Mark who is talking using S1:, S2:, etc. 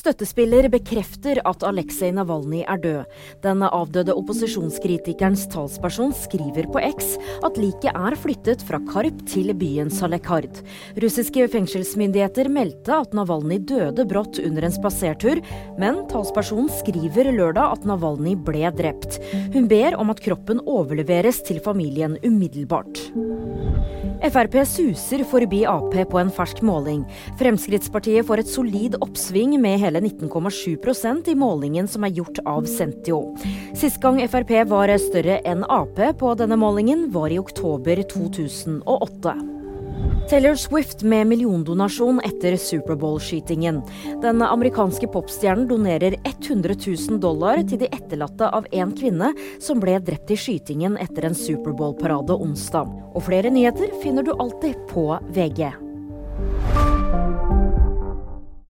S1: Støttespiller bekrefter at Aleksej Navalnyj er død. Den avdøde opposisjonskritikerens talsperson skriver på X at liket er flyttet fra Karp til byen Salekard. Russiske fengselsmyndigheter meldte at Navalnyj døde brått under en spasertur, men talspersonen skriver lørdag at Navalnyj ble drept. Hun ber om at kroppen overleveres til familien umiddelbart. Frp suser forbi Ap på en fersk måling. Fremskrittspartiet får et solid oppsving med hele 19,7% i målingen som er gjort av Sentio. Sist gang Frp var større enn Ap på denne målingen, var i oktober 2008. Taylor Swift med milliondonasjon etter Superbowl-skytingen. Den amerikanske popstjernen donerer 100 000 dollar til de etterlatte av en kvinne som ble drept i skytingen etter en Superbowl-parade onsdag. Og flere nyheter finner du alltid på VG.